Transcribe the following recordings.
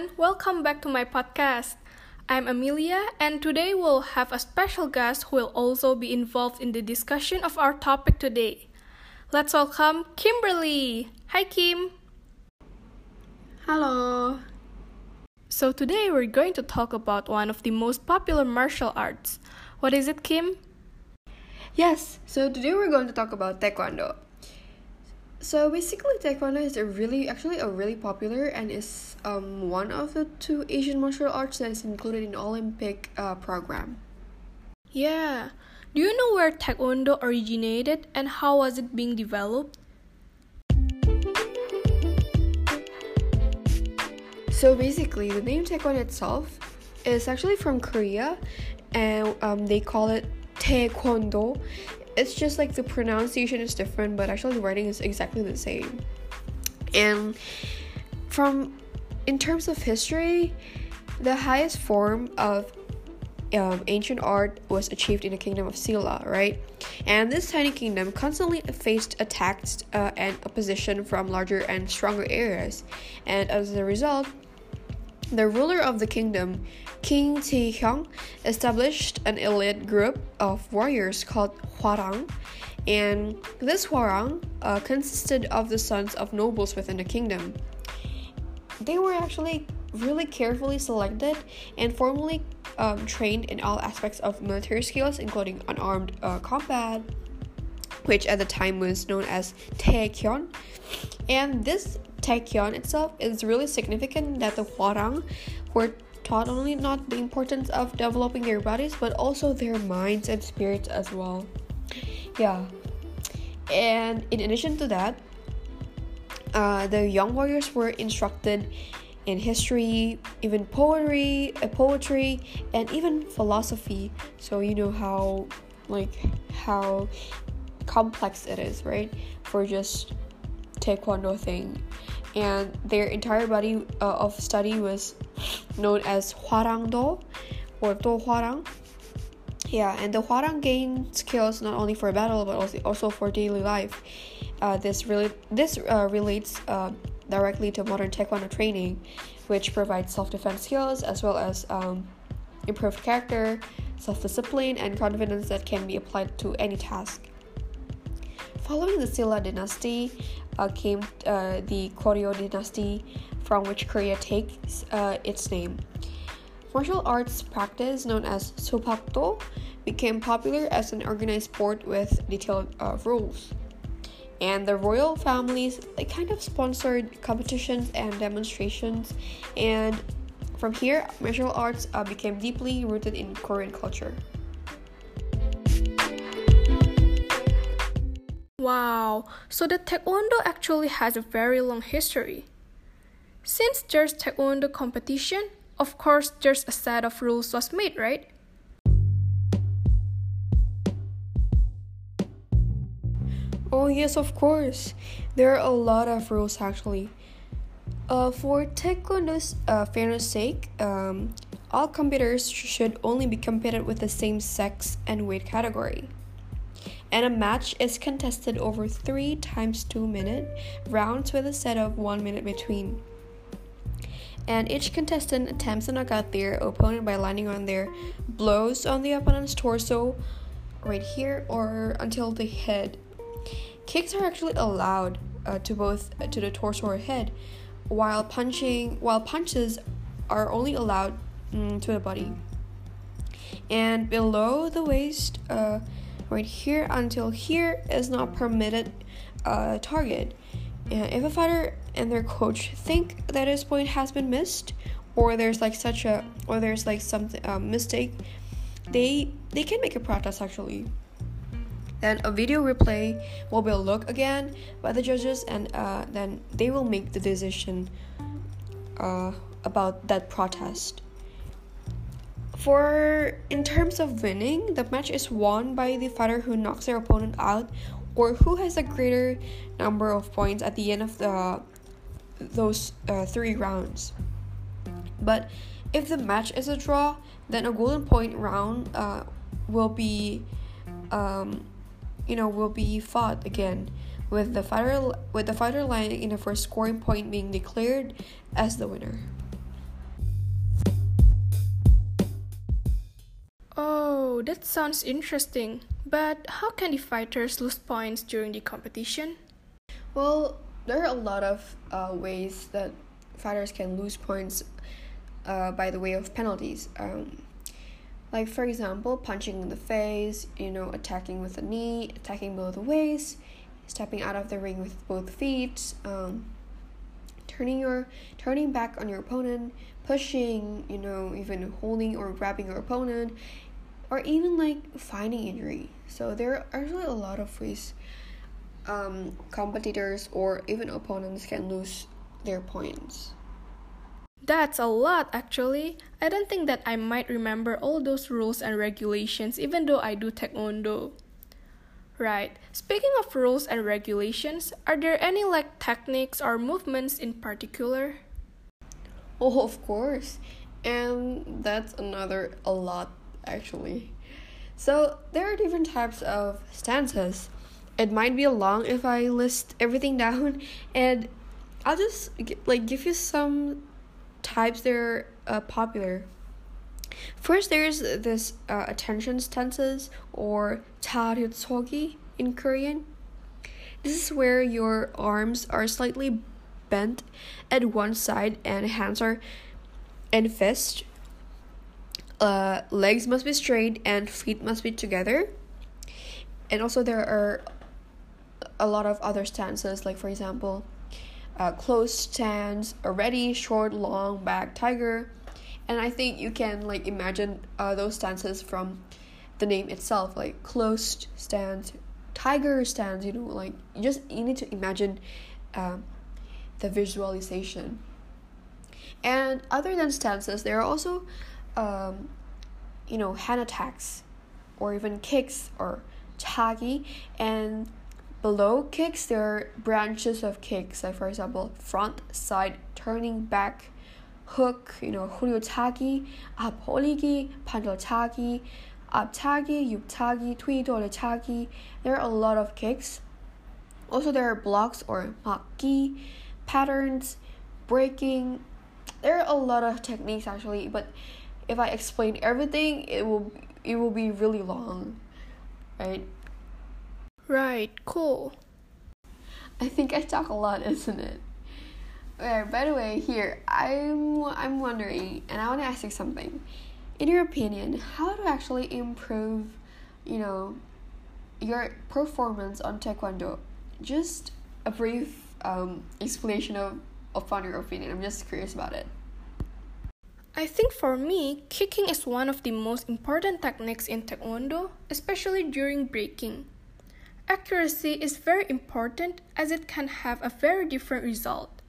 everyone, welcome back to my podcast. I'm Amelia, and today we'll have a special guest who will also be involved in the discussion of our topic today. Let's welcome Kimberly. Hi, Kim. Hello. So, today we're going to talk about one of the most popular martial arts. What is it, Kim? Yes, so today we're going to talk about Taekwondo. So basically, Taekwondo is a really, actually a really popular and is um, one of the two Asian martial arts that is included in Olympic uh, program. Yeah. Do you know where Taekwondo originated and how was it being developed? So basically, the name Taekwondo itself is actually from Korea, and um, they call it Taekwondo, it's just like the pronunciation is different, but actually the writing is exactly the same. And from in terms of history, the highest form of um, ancient art was achieved in the kingdom of Silla, right? And this tiny kingdom constantly faced attacks uh, and opposition from larger and stronger areas, and as a result, the ruler of the kingdom, King Ti Hyung, established an elite group of warriors called Hwarang, and this Hwarang uh, consisted of the sons of nobles within the kingdom. They were actually really carefully selected and formally um, trained in all aspects of military skills, including unarmed uh, combat, which at the time was known as Taekyon. And this Taekyon itself is really significant that the Hwarang were taught only not the importance of developing their bodies but also their minds and spirits as well. Yeah. And in addition to that, uh, the young warriors were instructed in history, even poetry, uh, poetry, and even philosophy. So you know how, like, how complex it is, right? For just taekwondo thing. And their entire body uh, of study was known as hwarangdo or do hwarang. Yeah and the hwarang gained skills not only for battle but also, also for daily life. Uh, this really this uh, relates uh, directly to modern taekwondo training which provides self-defense skills as well as um, improved character self-discipline and confidence that can be applied to any task. Following the Silla dynasty uh, came uh, the Koryo dynasty, from which Korea takes uh, its name. Martial arts practice known as Seokdo became popular as an organized sport with detailed uh, rules. And the royal families they kind of sponsored competitions and demonstrations, and from here, martial arts uh, became deeply rooted in Korean culture. Wow, so the Taekwondo actually has a very long history. Since there's Taekwondo competition, of course there's a set of rules was made, right? Oh yes, of course. There are a lot of rules actually. Uh, for Taekwondo's uh, fairness sake, um, all competitors should only be competed with the same sex and weight category and a match is contested over 3 times 2 minute rounds with a set of 1 minute between. And each contestant attempts to knock out their opponent by landing on their blows on the opponent's torso, right here, or until the head. Kicks are actually allowed uh, to both uh, to the torso or head, while punching while punches are only allowed mm, to the body. And below the waist, uh, right here until here is not permitted uh, target. And if a fighter and their coach think that his point has been missed, or there's like such a, or there's like some uh, mistake, they they can make a protest actually. Then a video replay will be looked again by the judges, and uh, then they will make the decision uh, about that protest. For in terms of winning, the match is won by the fighter who knocks their opponent out or who has a greater number of points at the end of the those uh, three rounds. But if the match is a draw, then a golden point round uh, will be, um, you know, will be fought again, with the fighter with the fighter landing in the first scoring point being declared as the winner. Oh, that sounds interesting. But how can the fighters lose points during the competition? Well, there are a lot of uh, ways that fighters can lose points uh, by the way of penalties. Um, like, for example, punching in the face, you know, attacking with a knee, attacking below the waist, stepping out of the ring with both feet, um, turning your turning back on your opponent, pushing, you know, even holding or grabbing your opponent, or even like finding injury. So there are actually a lot of ways um, competitors or even opponents can lose their points. That's a lot actually. I don't think that I might remember all those rules and regulations even though I do taekwondo. Right. Speaking of rules and regulations, are there any like techniques or movements in particular? Oh, of course. And that's another a lot actually. So, there are different types of stances. It might be long if I list everything down and I'll just like give you some types that are uh, popular. First, there's this uh, attention stances or taryutsogi in Korean. This is where your arms are slightly bent at one side and hands are and fist. Uh, legs must be straight and feet must be together. And also there are a lot of other stances, like for example, uh, closed stance, a ready, short, long back tiger, and I think you can like imagine uh, those stances from the name itself, like closed stance, tiger stance. You know, like you just you need to imagine um, the visualization. And other than stances, there are also, um, you know, hand attacks or even kicks or tagi. And below kicks, there are branches of kicks, like for example, front, side, turning back, hook, you know, huryotagi, apoligi, pandotagi, tui yuptagi, tagi. There are a lot of kicks. Also, there are blocks or maki, patterns, breaking. There are a lot of techniques actually, but if I explain everything, it will it will be really long, right? Right, cool. I think I talk a lot, isn't it? Right, by the way, here I'm I'm wondering, and I want to ask you something. In your opinion, how to actually improve, you know, your performance on taekwondo? Just a brief um, explanation of upon your opinion. I'm just curious about it. I think for me, kicking is one of the most important techniques in taekwondo, especially during breaking. Accuracy is very important as it can have a very different result.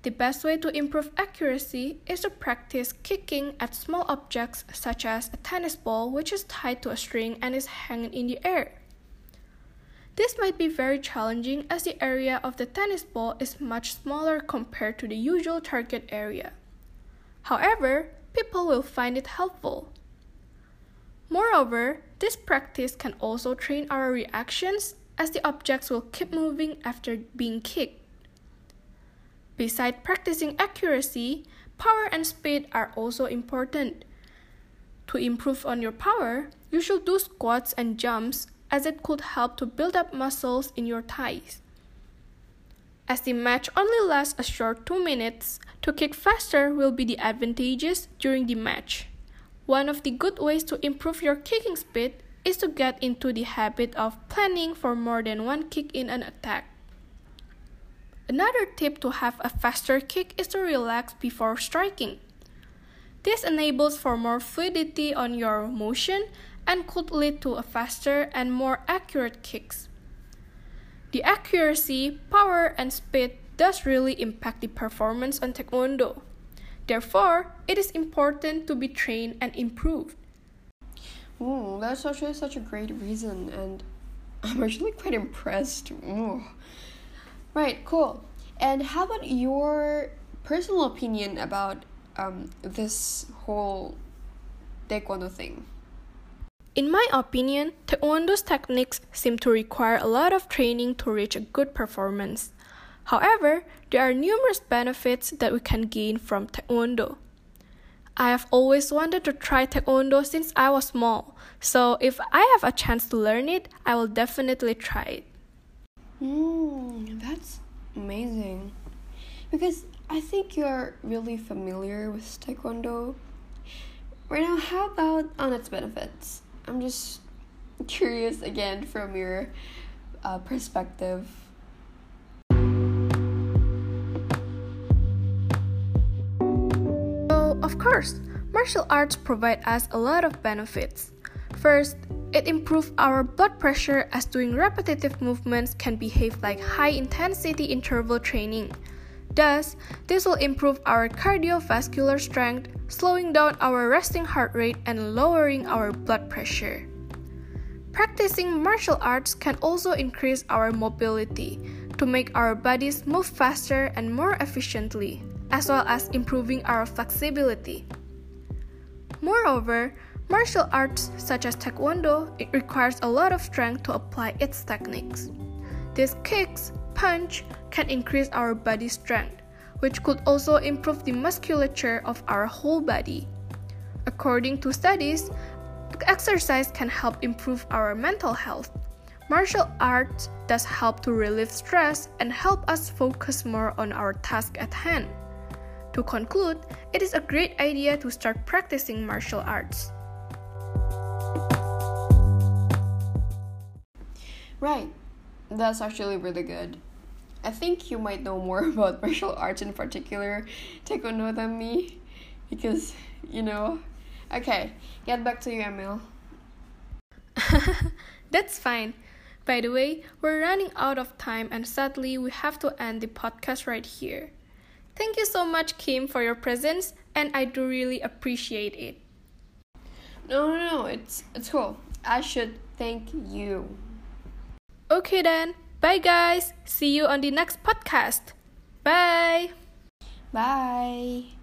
The best way to improve accuracy is to practice kicking at small objects such as a tennis ball which is tied to a string and is hanging in the air. This might be very challenging as the area of the tennis ball is much smaller compared to the usual target area. However, people will find it helpful. Moreover, this practice can also train our reactions as the objects will keep moving after being kicked. Besides practicing accuracy, power and speed are also important. To improve on your power, you should do squats and jumps as it could help to build up muscles in your thighs. As the match only lasts a short 2 minutes, to kick faster will be the advantages during the match. One of the good ways to improve your kicking speed is to get into the habit of planning for more than one kick in an attack. Another tip to have a faster kick is to relax before striking. This enables for more fluidity on your motion and could lead to a faster and more accurate kicks. The accuracy, power, and speed does really impact the performance on taekwondo. Therefore, it is important to be trained and improved. Oh, that's actually such a great reason, and I'm actually quite impressed. Ooh. Right, cool. And how about your personal opinion about um, this whole taekwondo thing? In my opinion, taekwondo's techniques seem to require a lot of training to reach a good performance. However, there are numerous benefits that we can gain from Taekwondo. I have always wanted to try Taekwondo since I was small. So if I have a chance to learn it, I will definitely try it. Mm, that's amazing. Because I think you're really familiar with Taekwondo. Right now, how about on its benefits? I'm just curious again from your uh, perspective. Of course, martial arts provide us a lot of benefits. First, it improves our blood pressure as doing repetitive movements can behave like high intensity interval training. Thus, this will improve our cardiovascular strength, slowing down our resting heart rate and lowering our blood pressure. Practicing martial arts can also increase our mobility to make our bodies move faster and more efficiently, as well as improving our flexibility. Moreover, martial arts such as taekwondo it requires a lot of strength to apply its techniques. These kicks, punch can increase our body strength, which could also improve the musculature of our whole body. According to studies, exercise can help improve our mental health. Martial arts does help to relieve stress and help us focus more on our task at hand. To conclude, it is a great idea to start practicing martial arts. Right, that's actually really good. I think you might know more about martial arts in particular, Taekwondo, than me, because, you know, Okay, get back to you, Emil. That's fine. By the way, we're running out of time and sadly we have to end the podcast right here. Thank you so much, Kim, for your presence, and I do really appreciate it. No, no, no, it's it's cool. I should thank you. Okay then. Bye guys. See you on the next podcast. Bye. Bye.